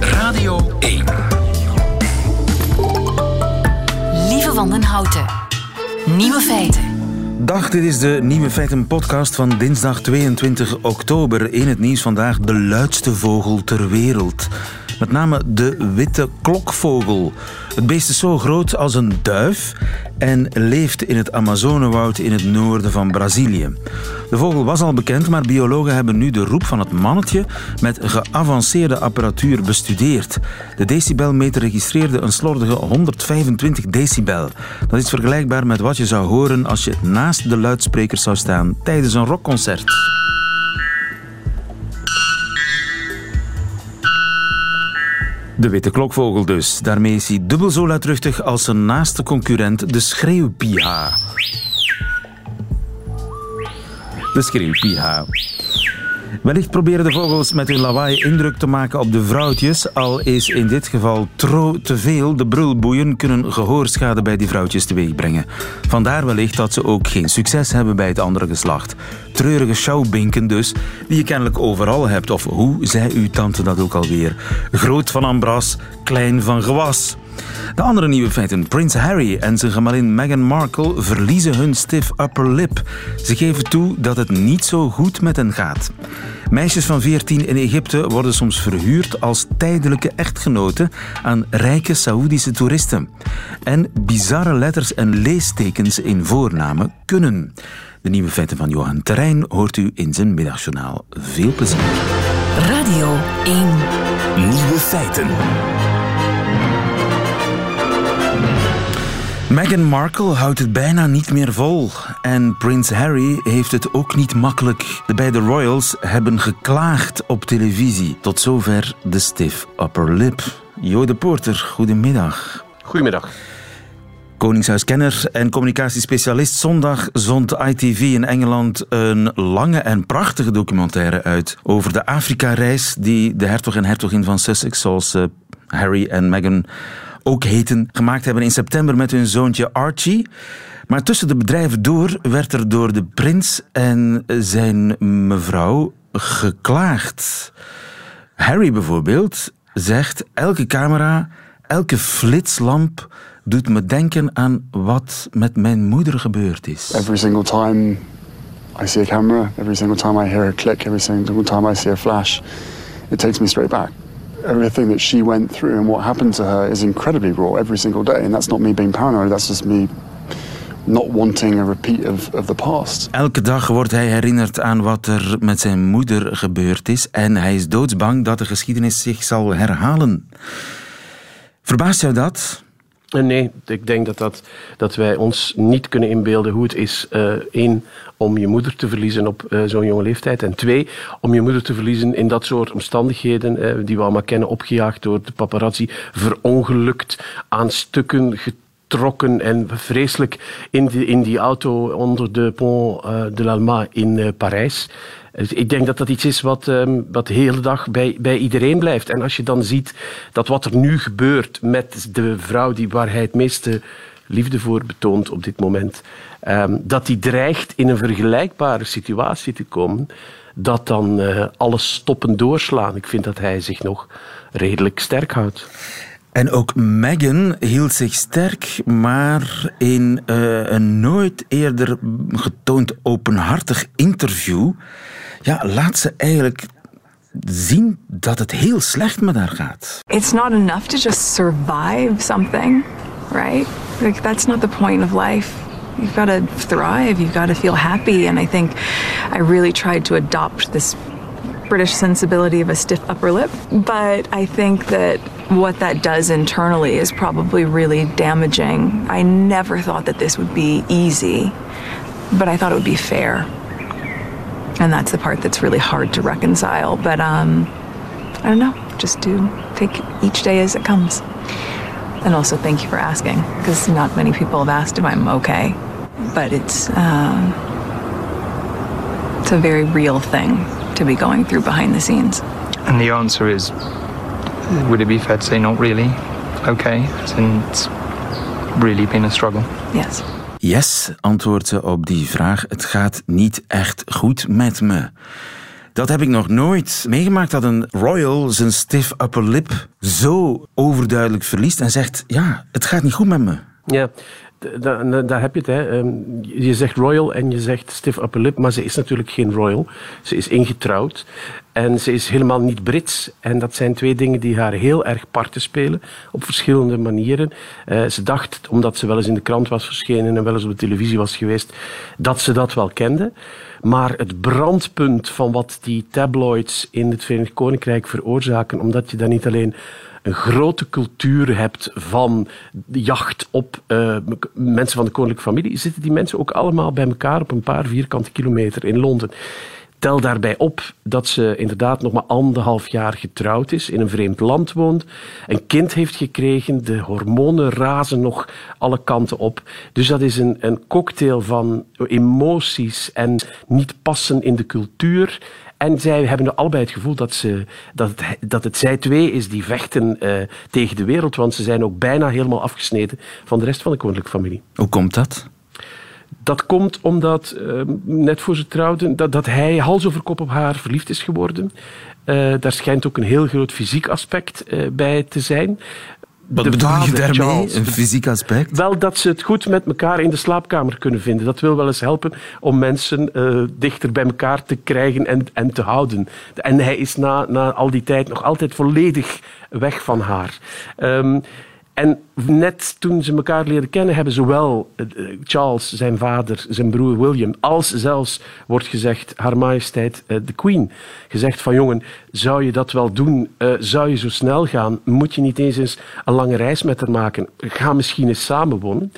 Radio 1. Lieve Wandenhouten. Nieuwe feiten. Dag, dit is de Nieuwe Feiten podcast van dinsdag 22 oktober. In het nieuws vandaag de luidste vogel ter wereld. Met name de witte klokvogel. Het beest is zo groot als een duif en leeft in het Amazonewoud in het noorden van Brazilië. De vogel was al bekend, maar biologen hebben nu de roep van het mannetje met geavanceerde apparatuur bestudeerd. De decibelmeter registreerde een slordige 125 decibel. Dat is vergelijkbaar met wat je zou horen als je naast de luidsprekers zou staan tijdens een rockconcert. De witte klokvogel dus. Daarmee is hij dubbel zo luidruchtig als zijn naaste concurrent, de schreeuwpiha. De schreeuwpiha. Wellicht proberen de vogels met hun lawaai indruk te maken op de vrouwtjes, al is in dit geval tro te veel. De brulboeien kunnen gehoorschade bij die vrouwtjes teweegbrengen. Vandaar wellicht dat ze ook geen succes hebben bij het andere geslacht. Treurige sjouwbinken dus, die je kennelijk overal hebt. Of hoe zei uw tante dat ook alweer? Groot van ambras, klein van gewas. De andere nieuwe feiten. Prins Harry en zijn gemalin Meghan Markle verliezen hun stiff upper lip. Ze geven toe dat het niet zo goed met hen gaat. Meisjes van 14 in Egypte worden soms verhuurd als tijdelijke echtgenoten aan rijke Saoedische toeristen. En bizarre letters en leestekens in voornamen kunnen. De nieuwe feiten van Johan Terrein hoort u in zijn middagjournaal. Veel plezier. Radio 1. Nieuwe feiten. Meghan Markle houdt het bijna niet meer vol. En Prins Harry heeft het ook niet makkelijk. De beide royals hebben geklaagd op televisie. Tot zover de stiff upper lip. Jo de Porter, goedemiddag. Goedemiddag. Koningshuiskenner en communicatiespecialist. Zondag zond ITV in Engeland een lange en prachtige documentaire uit over de Afrika-reis die de hertog en hertogin van Sussex, zoals eh, Harry en Meghan ook heten, gemaakt hebben in september met hun zoontje Archie. Maar tussen de bedrijven door werd er door de prins en zijn mevrouw geklaagd. Harry bijvoorbeeld zegt: elke camera, elke flitslamp doet me denken aan wat met mijn moeder gebeurd is. Every single time I see a camera, every single time I hear a click, every single time I see a flash, it takes me straight back. Everything that she went through and what happened to her is incredibly raw every single day. And that's not me being paranoid, that's just me not wanting a repeat of, of the past. Elke dag wordt hij herinnerd aan wat er met zijn moeder gebeurd is en hij is doodsbang dat de geschiedenis zich zal herhalen. Verbaast jou dat? Nee, ik denk dat, dat, dat wij ons niet kunnen inbeelden hoe het is. eh één, om je moeder te verliezen op eh, zo'n jonge leeftijd. En twee, om je moeder te verliezen in dat soort omstandigheden eh, die we allemaal kennen. Opgejaagd door de paparazzi, verongelukt, aan stukken getrokken en vreselijk in die, in die auto onder de Pont de l'Alma in Parijs. Dus ik denk dat dat iets is wat, ehm, wat de hele dag bij, bij iedereen blijft. En als je dan ziet dat wat er nu gebeurt met de vrouw die, waar hij het meeste liefde voor betoont op dit moment, ehm, dat die dreigt in een vergelijkbare situatie te komen, dat dan eh, alles stoppen doorslaan. Ik vind dat hij zich nog redelijk sterk houdt. En ook Meghan hield zich sterk, maar in eh, een nooit eerder getoond openhartig interview ja, laat ze eigenlijk zien dat het heel slecht met haar gaat. it's not enough to just survive something, right? Like that's not the point of life. You've got to thrive. You've got to feel happy. And I think I really tried to adopt this British sensibility of a stiff upper lip. But I think that what that does internally is probably really damaging. I never thought that this would be easy, but I thought it would be fair. And that's the part that's really hard to reconcile. But um, I don't know. Just do take each day as it comes. And also, thank you for asking, because not many people have asked if I'm okay. But it's um, it's a very real thing to be going through behind the scenes. And the answer is, would it be fair to say not really okay? As in, it's really been a struggle. Yes. Yes, antwoordt ze op die vraag. Het gaat niet echt goed met me. Dat heb ik nog nooit meegemaakt dat een royal zijn stiff upper lip zo overduidelijk verliest en zegt: Ja, het gaat niet goed met me. Ja, daar, daar heb je het. Hè. Ehm, je zegt royal en je zegt stiff upper lip, maar ze is natuurlijk geen royal. Ze is ingetrouwd en ze is helemaal niet Brits. En dat zijn twee dingen die haar heel erg parten spelen op verschillende manieren. Uh, ze dacht, omdat ze wel eens in de krant was verschenen en wel eens op de televisie was geweest, dat ze dat wel kende. Maar het brandpunt van wat die tabloids in het Verenigd Koninkrijk veroorzaken, omdat je dan niet alleen een grote cultuur hebt van jacht op uh, mensen van de koninklijke familie, zitten die mensen ook allemaal bij elkaar op een paar vierkante kilometer in Londen. Tel daarbij op dat ze inderdaad nog maar anderhalf jaar getrouwd is, in een vreemd land woont, een kind heeft gekregen, de hormonen razen nog alle kanten op. Dus dat is een, een cocktail van emoties en niet passen in de cultuur en zij hebben allebei het gevoel dat, ze, dat, het, dat het zij twee is die vechten uh, tegen de wereld, want ze zijn ook bijna helemaal afgesneden van de rest van de koninklijke familie. Hoe komt dat? Dat komt omdat, uh, net voor ze trouwden, dat, dat hij hals over kop op haar verliefd is geworden. Uh, daar schijnt ook een heel groot fysiek aspect uh, bij te zijn. Wat bedoel je daarmee? een fysiek aspect? Wel dat ze het goed met elkaar in de slaapkamer kunnen vinden. Dat wil wel eens helpen om mensen uh, dichter bij elkaar te krijgen en, en te houden. En hij is na, na al die tijd nog altijd volledig weg van haar. Um, en net toen ze elkaar leren kennen, hebben zowel eh, Charles, zijn vader, zijn broer William, als zelfs, wordt gezegd, Haar Majesteit eh, de Queen, gezegd van jongen, zou je dat wel doen? Uh, zou je zo snel gaan? Moet je niet eens, eens een lange reis met haar maken? Ga misschien eens samenwonen.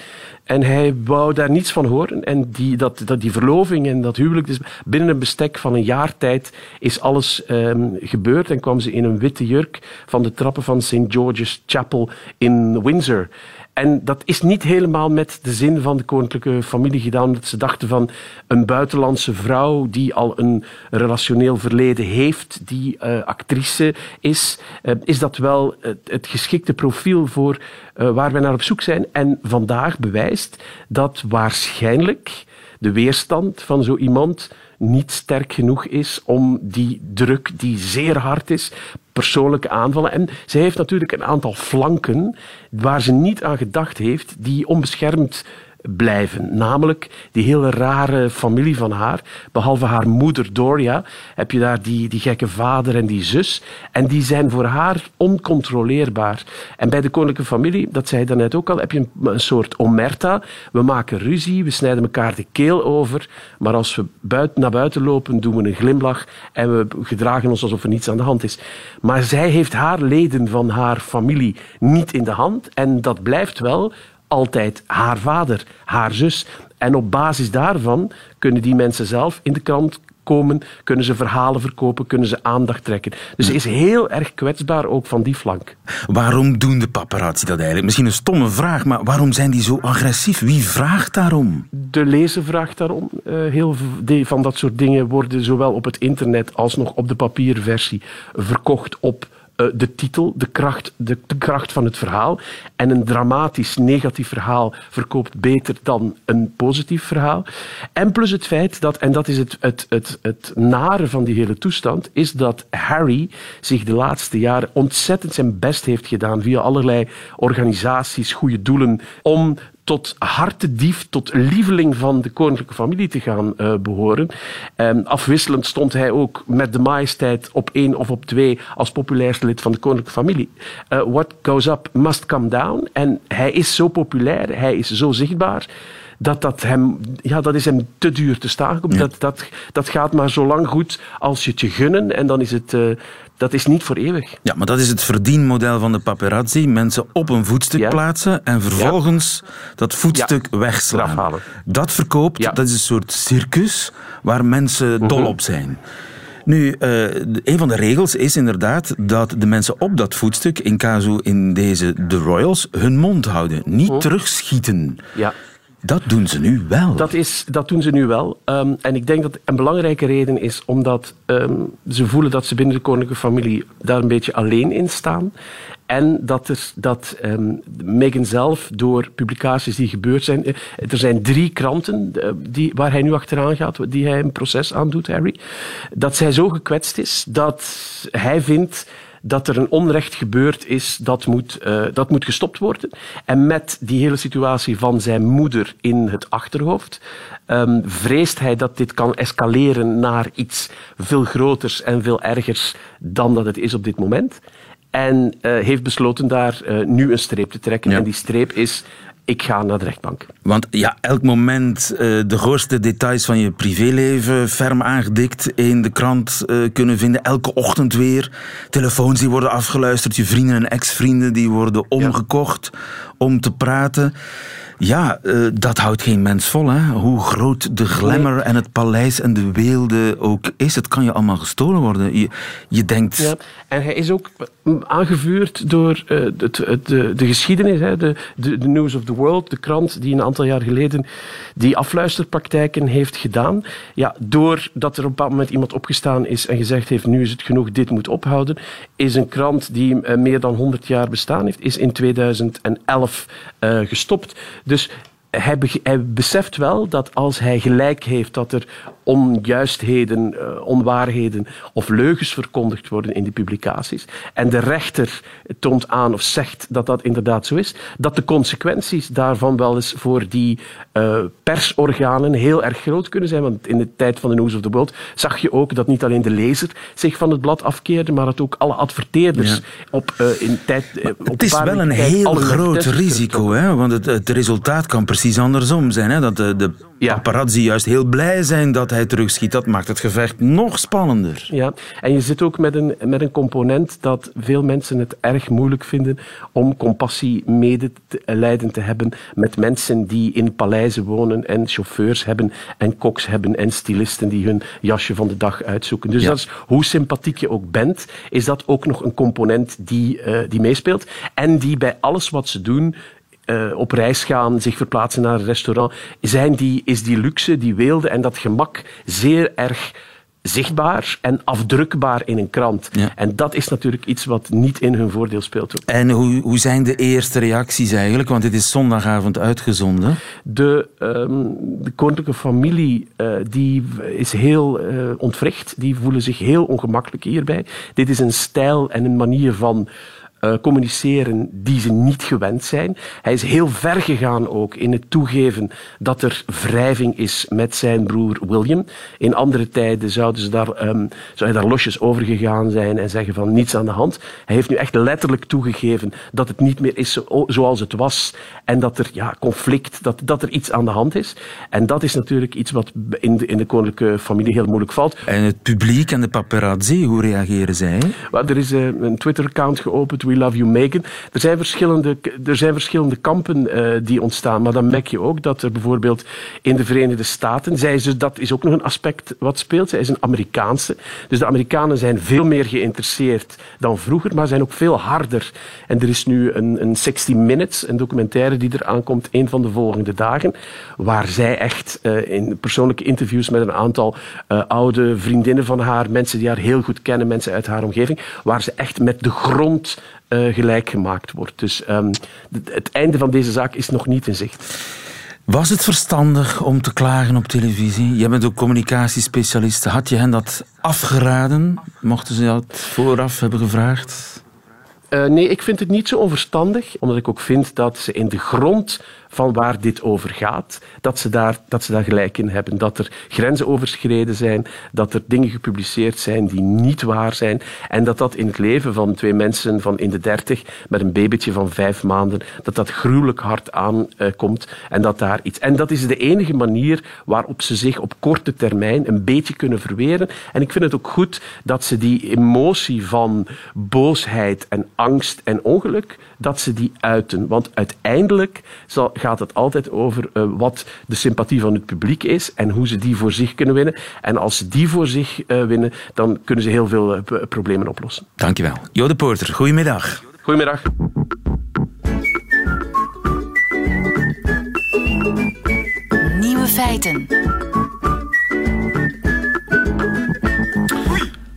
En hij wou daar niets van horen. En die, dat, dat, die verloving en dat huwelijk, dus binnen een bestek van een jaar tijd is alles um, gebeurd. En kwam ze in een witte jurk van de trappen van St. George's Chapel in Windsor. En dat is niet helemaal met de zin van de koninklijke familie gedaan, dat ze dachten van een buitenlandse vrouw die al een relationeel verleden heeft, die uh, actrice is, uh, is dat wel het, geschikte profiel voor uh, waar wij naar op zoek zijn. En vandaag bewijst dat waarschijnlijk de weerstand van zo iemand niet sterk genoeg is om die druk, die zeer hard is, persoonlijke aanvallen. En zij heeft natuurlijk een aantal flanken waar ze niet aan gedacht heeft, die onbeschermd blijven. Namelijk die hele rare familie van haar. Behalve haar moeder Doria heb je daar die, die gekke vader en die zus. En die zijn voor haar oncontroleerbaar. En bij de koninklijke familie, dat zei je daarnet ook al, heb je een, een soort omerta. We maken ruzie, we snijden elkaar de keel over. Maar als we buiten, naar buiten lopen, doen we een glimlach en we gedragen ons alsof er niets aan de hand is. Maar zij heeft haar leden van haar familie niet in de hand. En dat blijft wel altijd haar vader, haar zus. En op basis daarvan kunnen die mensen zelf in de krant komen, kunnen ze verhalen verkopen, kunnen ze aandacht trekken. Dus ze is heel erg kwetsbaar ook van die flank. Waarom doen de paparazzi dat eigenlijk? Misschien een stomme vraag, maar waarom zijn die zo agressief? Wie vraagt daarom? De lezer vraagt daarom. Uh, heel veel van dat soort dingen worden zowel op het internet als nog op de papierversie verkocht op uh, de titel, de kracht, de, de, kracht van het verhaal. En een dramatisch negatief verhaal verkoopt beter dan een positief verhaal. En plus het feit dat, en dat is het, het, het, het nare van die hele toestand, is dat Harry zich de laatste jaren ontzettend zijn best heeft gedaan via allerlei organisaties, goede doelen, om tot hartedief, tot lieveling van de koninklijke familie te gaan uh, behoren. Um, afwisselend stond hij ook met de majesteit op één of op twee als populairste lid van de koninklijke familie. Uh, what goes up must come down. En hij is zo populair, hij is zo zichtbaar dat dat hem, ja, dat is hem te duur te staan. Ja. Dat, dat, dat gaat maar zo lang goed als je het je gunnen en dan is het, uh, dat is niet voor eeuwig. Ja, maar dat is het verdienmodel van de paparazzi. Mensen op een voetstuk ja. plaatsen en vervolgens ja. dat voetstuk ja. wegslaan. Dat verkoopt, dat is een soort circus waar mensen -hmm. dol op zijn. Nu, uh, een van de regels is inderdaad dat de mensen op dat voetstuk, in casu in deze de Royals, hun mond houden. Niet oh. terugschieten. Ja. Dat doen ze nu wel. Dat, is, dat doen ze nu wel. Ehm, en ik denk dat een belangrijke reden is omdat ehm, ze voelen dat ze binnen de koninklijke familie daar een beetje alleen in staan. En dat, er, dat um, Meghan zelf door publicaties die gebeurd zijn. Eh, er zijn drie kranten uh, die, waar hij nu achteraan gaat, die hij een proces aandoet, Harry. Dat zij zo gekwetst is dat hij vindt dat er een onrecht gebeurd is, dat moet, uh, dat moet gestopt worden. En met die hele situatie van zijn moeder in het achterhoofd, um, vreest hij dat dit kan escaleren naar iets veel groters en veel ergers dan dat het is op dit moment. En uh, heeft besloten daar uh, nu een streep te trekken. Ja. En die streep is ik ga naar de rechtbank. Want ja, elk moment uh, de grootste details van je privéleven ferm aangedikt in de krant uh, kunnen vinden. Elke ochtend weer. Telefoons die worden afgeluisterd. Je vrienden en ex-vrienden die worden omgekocht ja. om te praten. Ja, uh, dat houdt geen mens vol. Hè? Hoe groot de glamour nee. en het paleis en de weelde ook is. Het kan je allemaal gestolen worden. Je, je denkt... Ja, en hij is ook aangevuurd door uh, de, de, de, geschiedenis. Hè? De, de, de, News of the World, de krant die een aantal jaar geleden die afluisterpraktijken heeft gedaan. Ja, doordat er op een bepaald moment iemand opgestaan is en gezegd heeft nu is het genoeg, dit moet ophouden, is een krant die uh, meer dan 100 jaar bestaan heeft, is in 2011 uh, gestopt. Dus hij, beseft wel dat als hij gelijk heeft dat er onjuistheden, uh, onwaarheden of leugens verkondigd worden in die publicaties en de rechter toont aan of zegt dat dat inderdaad zo is, dat de consequenties daarvan wel eens voor die uh, persorganen heel erg groot kunnen zijn. Want in de tijd van de News of the World zag je ook dat niet alleen de lezer zich van het blad afkeerde, maar dat ook alle adverteerders ja. op uh, in tijd. op het is wel een heel groot risico, hè? want het, het resultaat kan precies andersom zijn. Hè? Dat de, de paparazzi juist heel blij zijn dat hij terugschiet. Dat maakt het gevecht nog spannender. Ja, en je zit ook met een, met een component dat veel mensen het erg moeilijk vinden om compassie mede te te hebben met mensen die in paleizen wonen en chauffeurs hebben en koks hebben en stylisten die hun jasje van de dag uitzoeken. Dus ja. dat is, hoe sympathiek je ook bent, is dat ook nog een component die, uh, die meespeelt en die bij alles wat ze doen uh, op reis gaan, zich verplaatsen naar een restaurant, zijn die, is die luxe, die weelde en dat gemak zeer erg zichtbaar en afdrukbaar in een krant. Ja. En dat is natuurlijk iets wat niet in hun voordeel speelt. En hoe, hoe zijn de eerste reacties eigenlijk? Want dit is zondagavond uitgezonden. De, um, de koninklijke familie uh, die is heel uh, ontwricht. Die voelen zich heel ongemakkelijk hierbij. Dit is een stijl en een manier van uh, communiceren die ze niet gewend zijn. Hij is heel ver gegaan ook in het toegeven dat er wrijving is met zijn broer William. In andere tijden zouden ze daar, um, zou hij daar losjes over gegaan zijn en zeggen van niets aan de hand. Hij heeft nu echt letterlijk toegegeven dat het niet meer is zo, zoals het was en dat er ja, conflict, dat, dat er iets aan de hand is. En dat is natuurlijk iets wat in de, in de koninklijke familie heel moeilijk valt. En het publiek en de paparazzi, hoe reageren zij? Well, er is uh, een Twitter-account geopend Love You Meghan. Er zijn verschillende, er zijn verschillende kampen uh, die ontstaan, maar dan merk je ook dat er bijvoorbeeld in de Verenigde Staten, zij is, dat is ook nog een aspect wat speelt, zij is een Amerikaanse. Dus de Amerikanen zijn veel meer geïnteresseerd dan vroeger, maar zijn ook veel harder. En er is nu een, een 60 Minutes, een documentaire die er aankomt, een van de volgende dagen, waar zij echt uh, in persoonlijke interviews met een aantal uh, oude vriendinnen van haar, mensen die haar heel goed kennen, mensen uit haar omgeving, waar ze echt met de grond uh, gelijk gemaakt wordt. Dus um, het einde van deze zaak is nog niet in zicht. Was het verstandig om te klagen op televisie? Jij bent ook communicatiespecialist. Had je hen dat afgeraden? Mochten ze dat vooraf hebben gevraagd? Uh, nee, ik vind het niet zo onverstandig, omdat ik ook vind dat ze in de grond van waar dit over gaat, dat ze, daar, dat ze daar gelijk in hebben. Dat er grenzen overschreden zijn, dat er dingen gepubliceerd zijn die niet waar zijn en dat dat in het leven van twee mensen van in de dertig met een babytje van vijf maanden, dat dat gruwelijk hard aankomt uh, en dat daar iets... En dat is de enige manier waarop ze zich op korte termijn een beetje kunnen verweren. En ik vind het ook goed dat ze die emotie van boosheid en angst en ongeluk, dat ze die uiten. Want uiteindelijk zal, gaat het altijd over uh, wat de sympathie van het publiek is en hoe ze die voor zich kunnen winnen. En als ze die voor zich uh, winnen, dan kunnen ze heel veel uh, problemen oplossen. Dankjewel. Jode Porter, goedemiddag. Goedemiddag. feiten.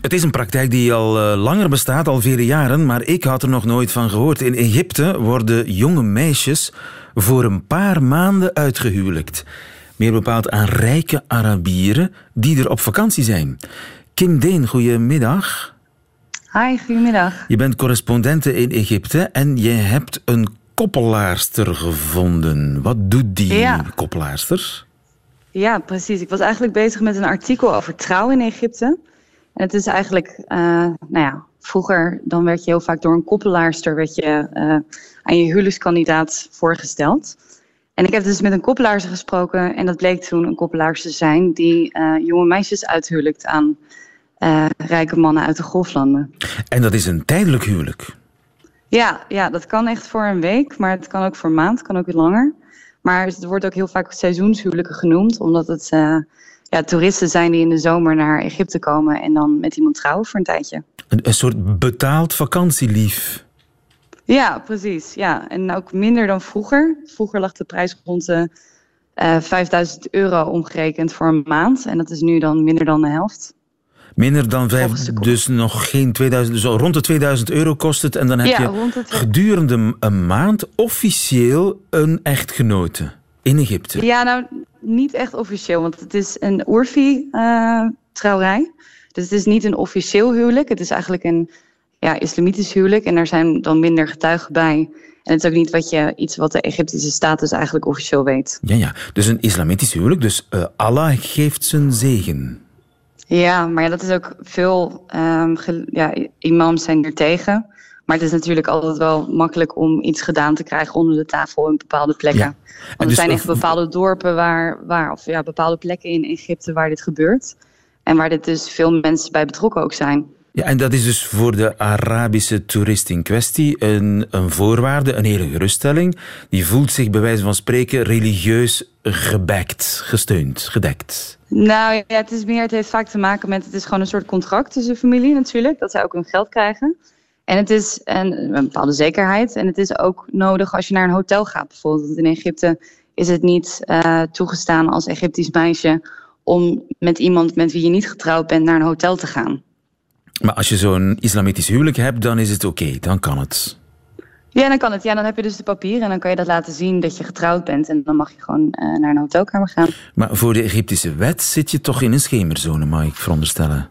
Het is een praktijk die al eh, langer bestaat, al vele jaren, maar ik had er nog nooit van gehoord. In Egypte worden jonge meisjes voor een paar maanden uitgehuwelijkt. Meer bepaald aan rijke Arabieren die er op vakantie zijn. Kim Deen, goedemiddag. Hi, goedemiddag. Je bent correspondente in Egypte en je hebt een koppelaarster gevonden. Wat doet die Ja. koppelaarster? Ja, precies. Ik was eigenlijk bezig met een artikel over trouw in Egypte. En het is eigenlijk, eh, nou ja, vroeger dan werd je heel vaak door een koppelaarster werd je, eh, aan je huwelijkskandidaat voorgesteld. En ik heb dus met een koppelaarster gesproken en dat bleek toen een koppelaarster te zijn die eh, jonge meisjes uithuwelijkt aan rijke mannen uit de golflanden. En dat is een tijdelijk huwelijk. Ja, ja, dat kan echt voor een week, maar het kan ook voor een maand, kan ook weer langer. Maar het wordt ook heel vaak seizoenshuwelijken genoemd, omdat het ja, toeristen zijn die in de zomer naar Egypte komen en dan met iemand trouwen voor een tijdje. Een, een soort betaald vakantielief. Ja, precies. Ja. En ook minder dan vroeger. Vroeger lag de prijs rond de eh 5000 euro omgerekend voor een maand. En dat is nu dan minder dan de helft. Minder dan vijf, Volgens de kop. dus nog geen 2000, dus rond de 2000 euro kost het. En dan heb Ja, je gedurende een maand officieel een echtgenote in Egypte. Ja, nou, niet echt officieel, want het is een Urfi-trouwerij. dus het is niet een officieel huwelijk. Het is eigenlijk een ja, islamitisch huwelijk. En daar zijn dan minder getuigen bij. En het is ook niet wat je, iets wat de Egyptische staat dus eigenlijk officieel weet. Ja, ja. Dus een islamitisch huwelijk. Dus eh, Allah geeft zijn zegen. Ja, maar ja, dat is ook veel. ehm, ja, imams zijn er tegen. Maar het is natuurlijk altijd wel makkelijk om iets gedaan te krijgen onder de tafel in bepaalde plekken. Ja. En Want er dus, zijn echt bepaalde dorpen waar, waar of ja, bepaalde plekken in Egypte waar dit gebeurt. En waar dit dus veel mensen bij betrokken ook zijn. Ja, en dat is dus voor de Arabische toerist in kwestie een, een voorwaarde, een hele geruststelling. Die voelt zich bij wijze van spreken religieus gebackt, gesteund, gedekt. Nou ja, het is meer, het heeft vaak te maken met, het is gewoon een soort contract tussen de familie natuurlijk, dat zij ook hun geld krijgen. En het is een, een bepaalde zekerheid. En het is ook nodig als je naar een hotel gaat bijvoorbeeld. Want in Egypte is het niet eh, toegestaan als Egyptisch meisje om met iemand met wie je niet getrouwd bent naar een hotel te gaan. Maar als je zo'n islamitisch huwelijk hebt, dan is het oké, dan kan het. Ja, dan kan het. Ja, dan heb je dus de papieren en dan kan je dat laten zien dat je getrouwd bent. En dan mag je gewoon eh, naar een hotelkamer gaan. Maar voor de Egyptische wet zit je toch in een schemerzone, mag ik veronderstellen.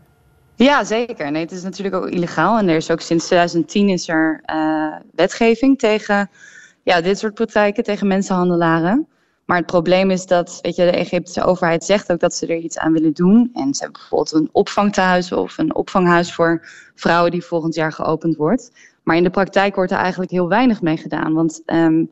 Ja, zeker. Nee, het is natuurlijk ook illegaal. En er is ook sinds 2010 is er eh, wetgeving tegen ja, dit soort praktijken, tegen mensenhandelaren. Maar het probleem is dat weet je, de Egyptische overheid zegt ook dat ze er iets aan willen doen. En ze hebben bijvoorbeeld een opvangtehuis of een opvanghuis voor vrouwen die volgend jaar geopend wordt. Maar in de praktijk wordt er eigenlijk heel weinig mee gedaan. Want ehm,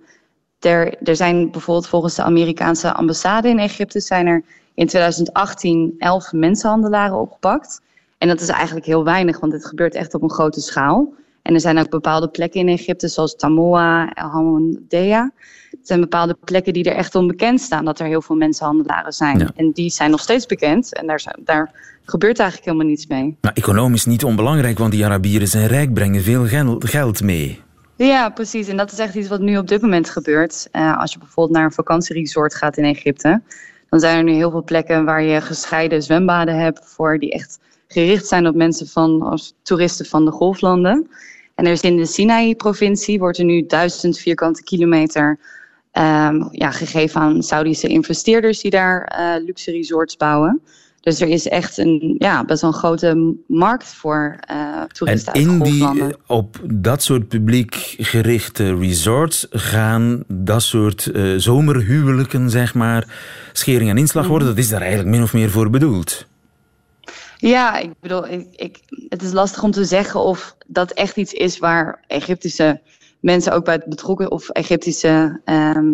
er, er zijn bijvoorbeeld volgens de Amerikaanse ambassade in Egypte zijn er in 2018 elf mensenhandelaren opgepakt. En dat is eigenlijk heel weinig, want het gebeurt echt op een grote schaal. En er zijn ook bepaalde plekken in Egypte, zoals Tamoa, El Hamoudea. Het zijn bepaalde plekken die er echt onbekend staan, dat er heel veel mensenhandelaren zijn. Ja. En die zijn nog steeds bekend en daar, daar gebeurt eigenlijk helemaal niets mee. Maar economisch niet onbelangrijk, want die Arabieren zijn rijk, brengen veel gel- geld mee. Ja, precies. En dat is echt iets wat nu op dit moment gebeurt. Eh, als je bijvoorbeeld naar een vakantieresort gaat in Egypte, dan zijn er nu heel veel plekken waar je gescheiden zwembaden hebt voor die echt gericht zijn op mensen van als toeristen van de golflanden. En er is in de Sinai-provincie wordt er nu duizend vierkante kilometer ehm, ja, gegeven aan Saudische investeerders die daar eh, luxe resorts bouwen. Dus er is echt een ja, best wel een grote markt voor En toeristen uit in die, eh, op dat soort publiek gerichte resorts gaan dat soort zomerhuwelijken, zeg maar, schering en inslag Mhm. worden. Dat is daar eigenlijk min of meer voor bedoeld. Ja, ik bedoel, ik, ik, het is lastig om te zeggen of dat echt iets is waar Egyptische mensen ook bij betrokken, of Egyptische ehm,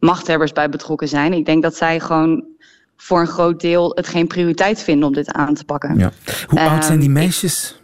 machthebbers bij betrokken zijn. Ik denk dat zij gewoon voor een groot deel het geen prioriteit vinden om dit aan te pakken. Ja. Hoe oud zijn die Ehm, meisjes?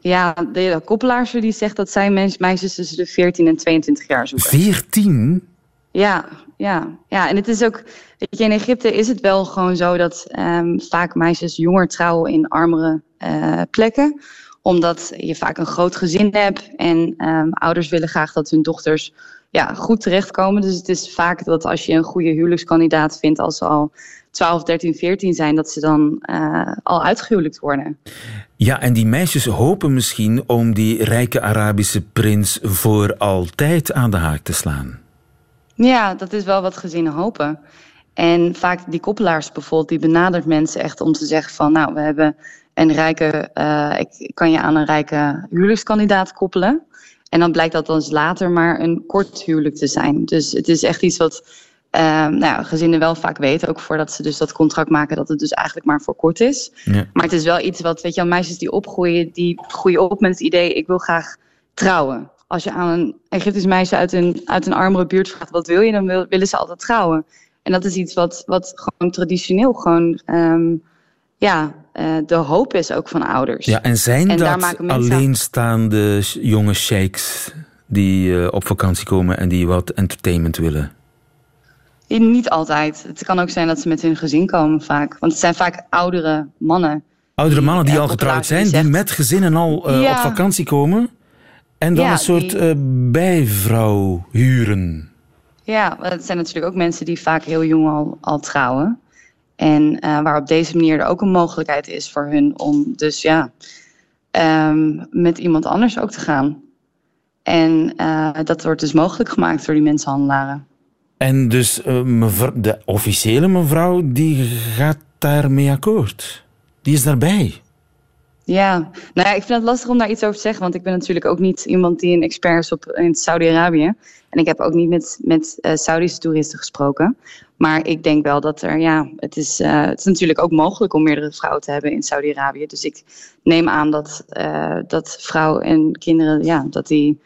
Ja, de, de die zegt dat zij mens- meisjes tussen de 14 en 22 jaar zoeken. Veertien? Ja, ja, ja. En het is ook, weet je, in Egypte is het wel gewoon zo dat ehm, vaak meisjes jonger trouwen in armere eh, plekken. Omdat je vaak een groot gezin hebt en ehm, ouders willen graag dat hun dochters ja, goed terechtkomen. Dus het is vaak dat als je een goede huwelijkskandidaat vindt als ze al 12, 13, 14 zijn, dat ze dan uh, al uitgehuwelijkt worden. Ja, en die meisjes hopen misschien om die rijke Arabische prins voor altijd aan de haak te slaan. Ja, dat is wel wat gezinnen hopen. En vaak die koppelaars bijvoorbeeld, die benadert mensen echt om te zeggen van, nou, we hebben een rijke, uh, ik kan je aan een rijke huwelijkskandidaat koppelen. En dan blijkt dat dan later maar een kort huwelijk te zijn. Dus het is echt iets wat uh, nou ja, gezinnen wel vaak weten, ook voordat ze dus dat contract maken, dat het dus eigenlijk maar voor kort is. Ja. Maar het is wel iets wat, weet je, meisjes die opgroeien, die groeien op met het idee, ik wil graag trouwen. Als je aan een Egyptisch meisje uit een, uit een armere buurt vraagt, wat wil je, dan wil, willen ze altijd trouwen. En dat is iets wat, wat gewoon traditioneel gewoon um, ja, uh, de hoop is ook van ouders. Ja, en zijn en dat alleenstaande jonge sheiks die uh, op vakantie komen en die wat entertainment willen? Niet altijd. Het kan ook zijn dat ze met hun gezin komen vaak. Want het zijn vaak oudere mannen. Oudere mannen die, die al getrouwd zijn, die, die met gezinnen al uh, ja. op vakantie komen. En dan ja, een soort die... bijvrouw huren. Ja, het zijn natuurlijk ook mensen die vaak heel jong al, al trouwen. En uh, waar op deze manier er ook een mogelijkheid is voor hun om dus ja, um, met iemand anders ook te gaan. En uh, dat wordt dus mogelijk gemaakt door die mensenhandelaren. En dus mevrouw, de officiële mevrouw die gaat daarmee akkoord? Die is daarbij? Ja, nou ja, ik vind het lastig om daar iets over te zeggen, want ik ben natuurlijk ook niet iemand die een expert is op, in Saudi-Arabië. En ik heb ook niet met, met uh, Saudische toeristen gesproken. Maar ik denk wel dat er, ja, het is, uh, het is natuurlijk ook mogelijk om meerdere vrouwen te hebben in Saudi-Arabië. Dus ik neem aan dat, uh, dat vrouwen en kinderen, ja, dat die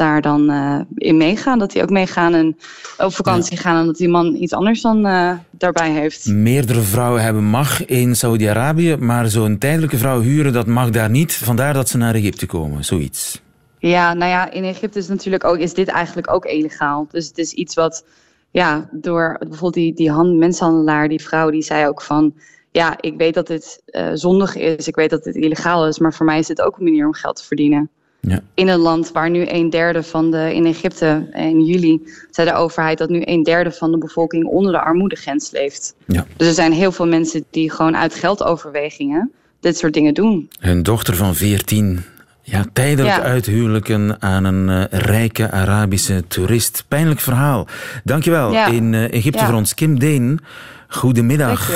daar dan uh, in meegaan. Dat die ook meegaan en op vakantie ja. gaan. En dat die man iets anders dan uh, daarbij heeft. Meerdere vrouwen hebben mag in Saudi-Arabië. Maar zo'n tijdelijke vrouw huren, dat mag daar niet. Vandaar dat ze naar Egypte komen, zoiets. Ja, nou ja, in Egypte is, natuurlijk ook, is dit eigenlijk ook illegaal. Dus het is iets wat, ja, door bijvoorbeeld die, die hand, mensenhandelaar, die vrouw, die zei ook van... Ja, ik weet dat dit uh, zondig is, ik weet dat dit illegaal is, maar voor mij is dit ook een manier om geld te verdienen. Ja. In een land waar nu een derde van de, in Egypte in juli, zei de overheid dat nu een derde van de bevolking onder de armoedegrens leeft. Ja. Dus er zijn heel veel mensen die gewoon uit geldoverwegingen dit soort dingen doen. Hun dochter van 14 ja, tijdelijk ja. uithuwelijken aan een uh, rijke Arabische toerist. Pijnlijk verhaal. Dankjewel. Ja. In uh, Egypte ja. voor ons, Kim Deen. Goedemiddag.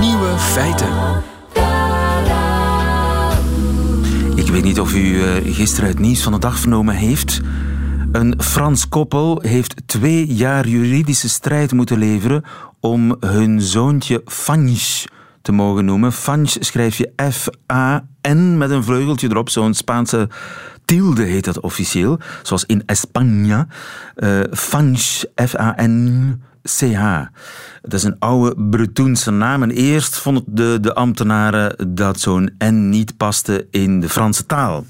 Nieuwe feiten. Ik weet niet of u uh, gisteren het nieuws van de dag vernomen heeft. Een Frans koppel heeft twee jaar juridische strijd moeten leveren om hun zoontje Fanch te mogen noemen. Fanch schrijf je F-A-N met een vleugeltje erop, zo'n Spaanse tilde heet dat officieel, zoals in España. Uh, Fanch, F-A-N. CH. Dat is een oude Bretoense naam. En eerst vonden de, de ambtenaren dat zo'n N niet paste in de Franse taal.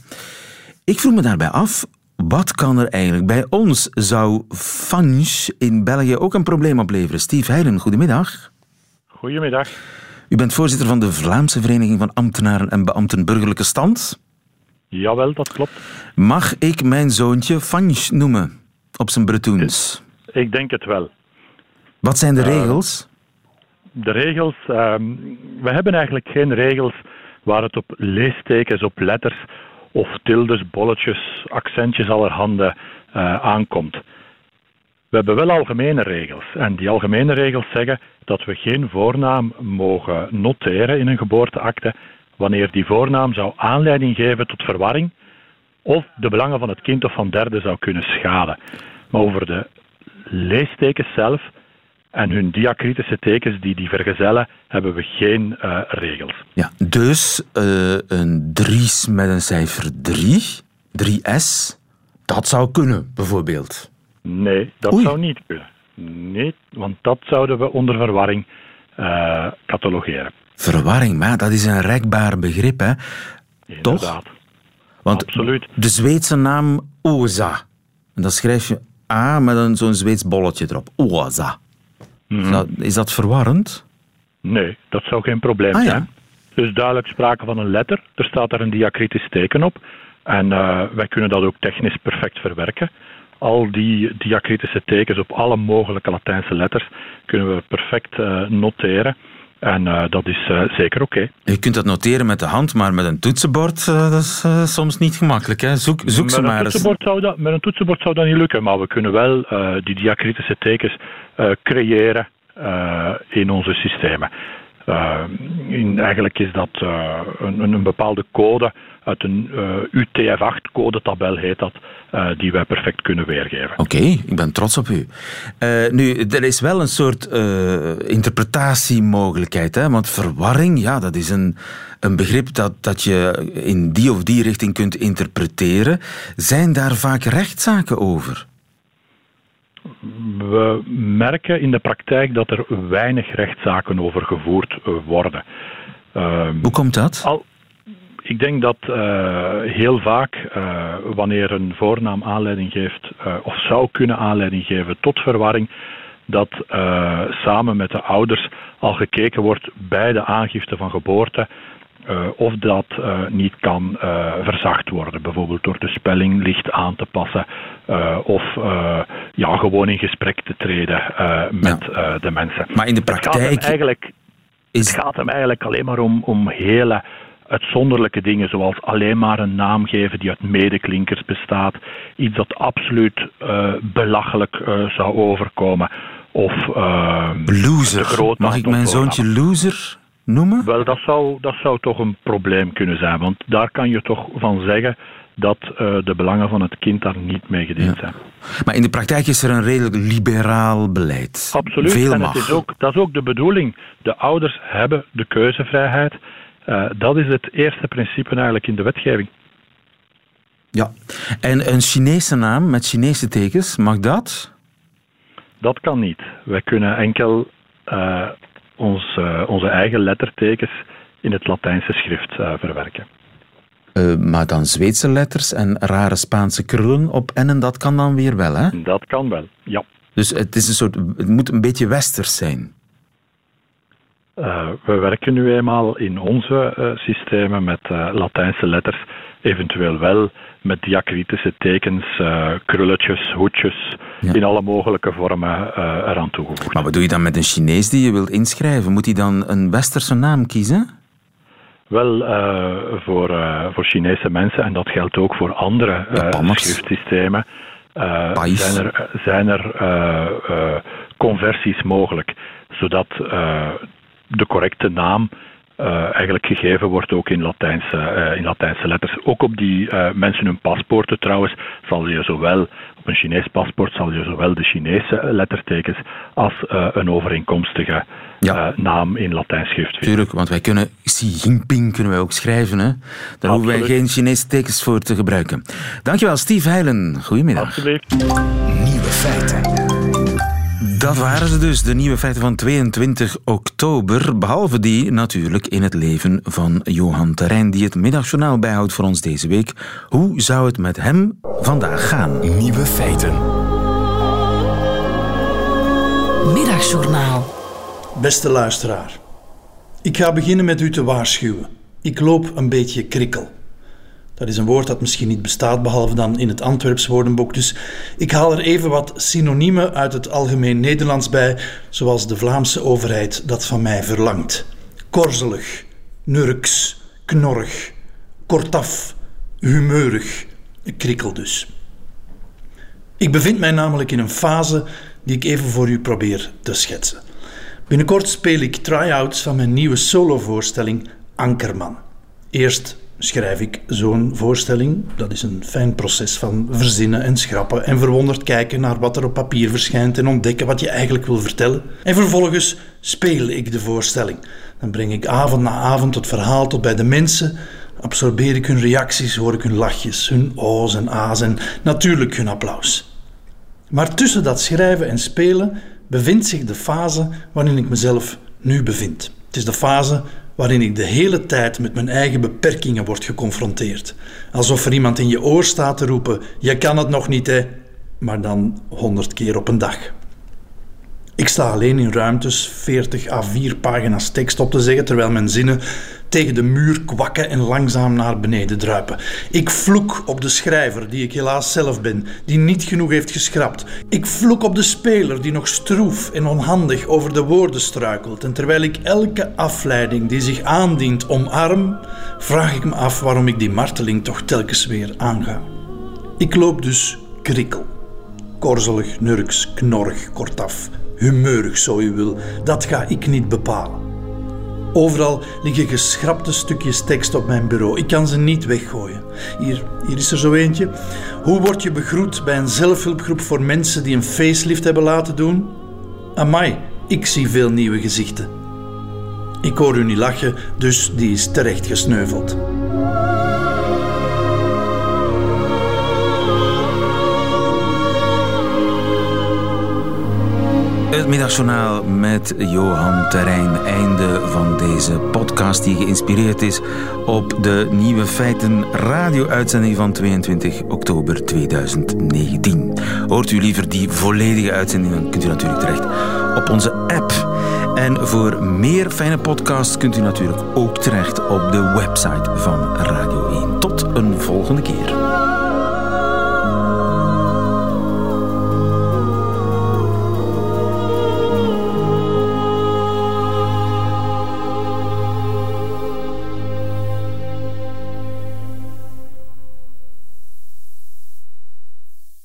Ik vroeg me daarbij af, wat kan er eigenlijk bij ons? Zou Fanch in België ook een probleem opleveren? Steve Heijlen, goedemiddag. Goedemiddag. U bent voorzitter van de Vlaamse Vereniging van Ambtenaren en Beambten Burgerlijke Stand. Jawel, dat klopt. Mag ik mijn zoontje Fanch noemen op zijn Bretoens? Ik denk het wel. Wat zijn de regels? Uh, de regels, uh, we hebben eigenlijk geen regels waar het op leestekens, op letters of tildes, bolletjes, accentjes allerhande uh, aankomt. We hebben wel algemene regels. En die algemene regels zeggen dat we geen voornaam mogen noteren in een geboorteakte wanneer die voornaam zou aanleiding geven tot verwarring of de belangen van het kind of van derden zou kunnen schaden. Maar over de leestekens zelf en hun diacritische tekens die die vergezellen, hebben we geen uh, regels. Ja, dus uh, een dries met een cijfer 3, 3S, dat zou kunnen bijvoorbeeld? Nee, dat Oei. zou niet kunnen. Nee, want dat zouden we onder verwarring uh, catalogeren. Verwarring, maar dat is een rekbaar begrip, hè? Inderdaad. Toch? Want Absoluut. de Zweedse naam Oza, en dat schrijf je A met zo'n Zweeds bolletje erop. Oza. Mm -hmm. is, dat, verwarrend? Nee, dat zou geen probleem ah, zijn. Dus duidelijk sprake van een letter. Er staat daar een diacritisch teken op. En uh, wij kunnen dat ook technisch perfect verwerken. Al die diacritische tekens op alle mogelijke Latijnse letters kunnen we perfect uh, noteren. En uh, dat is uh, zeker oké. Okay. Je kunt dat noteren met de hand, maar met een toetsenbord uh, dat is soms niet gemakkelijk. Hè? Zoek, zoek met ze maar eens. Zou dat, met een toetsenbord zou dat niet lukken, maar we kunnen wel die diacritische tekens creëren in onze systemen. In, eigenlijk is dat een, een, bepaalde code uit een uh, UTF-8-codetabel heet dat, uh, die wij perfect kunnen weergeven. Oké, okay, ik ben trots op u. Uh, nu, er is wel een soort interpretatiemogelijkheid, hè? want verwarring, ja, dat is een, een begrip dat, dat je in die of die richting kunt interpreteren. Zijn daar vaak rechtszaken over? We merken in de praktijk dat er weinig rechtszaken over gevoerd worden. Hoe komt dat? Al, ik denk dat uh, heel vaak, uh, wanneer een voornaam aanleiding geeft, uh, of zou kunnen aanleiding geven tot verwarring, dat samen met de ouders al gekeken wordt bij de aangifte van geboorte of dat niet kan verzacht worden. Bijvoorbeeld door de spelling licht aan te passen of ja, gewoon in gesprek te treden met ja. de mensen. Maar in de praktijk. Het gaat hem eigenlijk, is... het gaat hem eigenlijk alleen maar om, om hele uitzonderlijke dingen, zoals alleen maar een naam geven die uit medeklinkers bestaat. Iets dat absoluut uh, belachelijk uh, zou overkomen. Of uh, loser. Mag ik mijn zoontje loser noemen? Wel, dat zou, dat zou toch een probleem kunnen zijn. Want daar kan je toch van zeggen dat de belangen van het kind daar niet mee gediend zijn. Maar in de praktijk is er een redelijk liberaal beleid. Absoluut. Veel en mag. Het is ook, dat is ook de bedoeling. De ouders hebben de keuzevrijheid. Uh, dat is het eerste principe eigenlijk in de wetgeving. Ja, en een Chinese naam met Chinese tekens, mag dat? Dat kan niet. Wij kunnen enkel uh, ons, uh, onze eigen lettertekens in het Latijnse schrift verwerken. maar dan Zweedse letters en rare Spaanse krullen op en en dat kan dan weer wel, hè? Dat kan wel, ja. Dus het, is een soort, het moet een beetje westers zijn. Uh, we werken nu eenmaal in onze uh, systemen met uh, Latijnse letters, eventueel wel met diacritische tekens, krulletjes, hoedjes, ja. in alle mogelijke vormen eraan toegevoegd. Maar wat doe je dan met een Chinees die je wilt inschrijven? Moet hij dan een westerse naam kiezen? Wel, voor, voor Chinese mensen, en dat geldt ook voor andere schriftsystemen, zijn er, zijn er conversies mogelijk, zodat de correcte naam uh, eigenlijk gegeven wordt ook in Latijnse, uh, in Latijnse letters. Ook op die uh, mensen hun paspoorten trouwens zal je zowel op een Chinees paspoort zal je zowel de Chinese lettertekens als een overeenkomstige ja. naam in Latijns schrift vinden. Tuurlijk, want wij kunnen Xi Jinping kunnen wij ook schrijven. Hè? Daar hoeven wij geen Chinese tekens voor te gebruiken. Dankjewel, Steve Heilen. Goedemiddag. Alsjeblieft. Nieuwe feiten. Dat waren ze dus, de nieuwe feiten van 22 oktober. Behalve die natuurlijk in het leven van Johan Terrein, die het middagjournaal bijhoudt voor ons deze week. Hoe zou het met hem vandaag gaan? Nieuwe feiten. Middagjournaal. Beste luisteraar, ik ga beginnen met u te waarschuwen. Ik loop een beetje krikkel. Dat is een woord dat misschien niet bestaat, behalve dan in het Antwerps woordenboek. Dus ik haal er even wat synoniemen uit het algemeen Nederlands bij, zoals de Vlaamse overheid dat van mij verlangt. Korzelig, nurks, knorrig, kortaf, humeurig, krikkel dus. Ik bevind mij namelijk in een fase die ik even voor u probeer te schetsen. Binnenkort speel ik try-outs van mijn nieuwe solovoorstelling Ankerman. Eerst schrijf ik zo'n voorstelling. Dat is een fijn proces van verzinnen en schrappen en verwonderd kijken naar wat er op papier verschijnt en ontdekken wat je eigenlijk wil vertellen. En vervolgens speel ik de voorstelling. Dan breng ik avond na avond het verhaal tot bij de mensen, absorbeer ik hun reacties, hoor ik hun lachjes, hun o's en a's en natuurlijk hun applaus. Maar tussen dat schrijven en spelen bevindt zich de fase waarin ik mezelf nu bevind. Het is de fase waarin ik de hele tijd met mijn eigen beperkingen word geconfronteerd. Alsof er iemand in je oor staat te roepen: Je kan het nog niet, hè? Maar dan honderd keer op een dag. Ik sta alleen in ruimtes 40 à 4 pagina's tekst op te zeggen, terwijl mijn zinnen tegen de muur kwakken en langzaam naar beneden druipen. Ik vloek op de schrijver, die ik helaas zelf ben, die niet genoeg heeft geschrapt. Ik vloek op de speler, die nog stroef en onhandig over de woorden struikelt. En terwijl ik elke afleiding die zich aandient omarm, vraag ik me af waarom ik die marteling toch telkens weer aanga. Ik loop dus krikkel. Korzelig, nurks, knorrig, kortaf, humeurig zo u wil, dat ga ik niet bepalen. Overal liggen geschrapte stukjes tekst op mijn bureau. Ik kan ze niet weggooien. Hier, hier is er zo eentje. Hoe word je begroet bij een zelfhulpgroep voor mensen die een facelift hebben laten doen? Amai, ik zie veel nieuwe gezichten. Ik hoor u niet lachen, dus die is terecht gesneuveld. Middagjournaal met Johan Terrein. Einde van deze podcast die geïnspireerd is op de Nieuwe Feiten radio-uitzending van 22 oktober 2019. Hoort u liever die volledige uitzending, kunt u natuurlijk terecht op onze app. En voor meer fijne podcasts kunt u natuurlijk ook terecht op de website van Radio 1. Tot een volgende keer.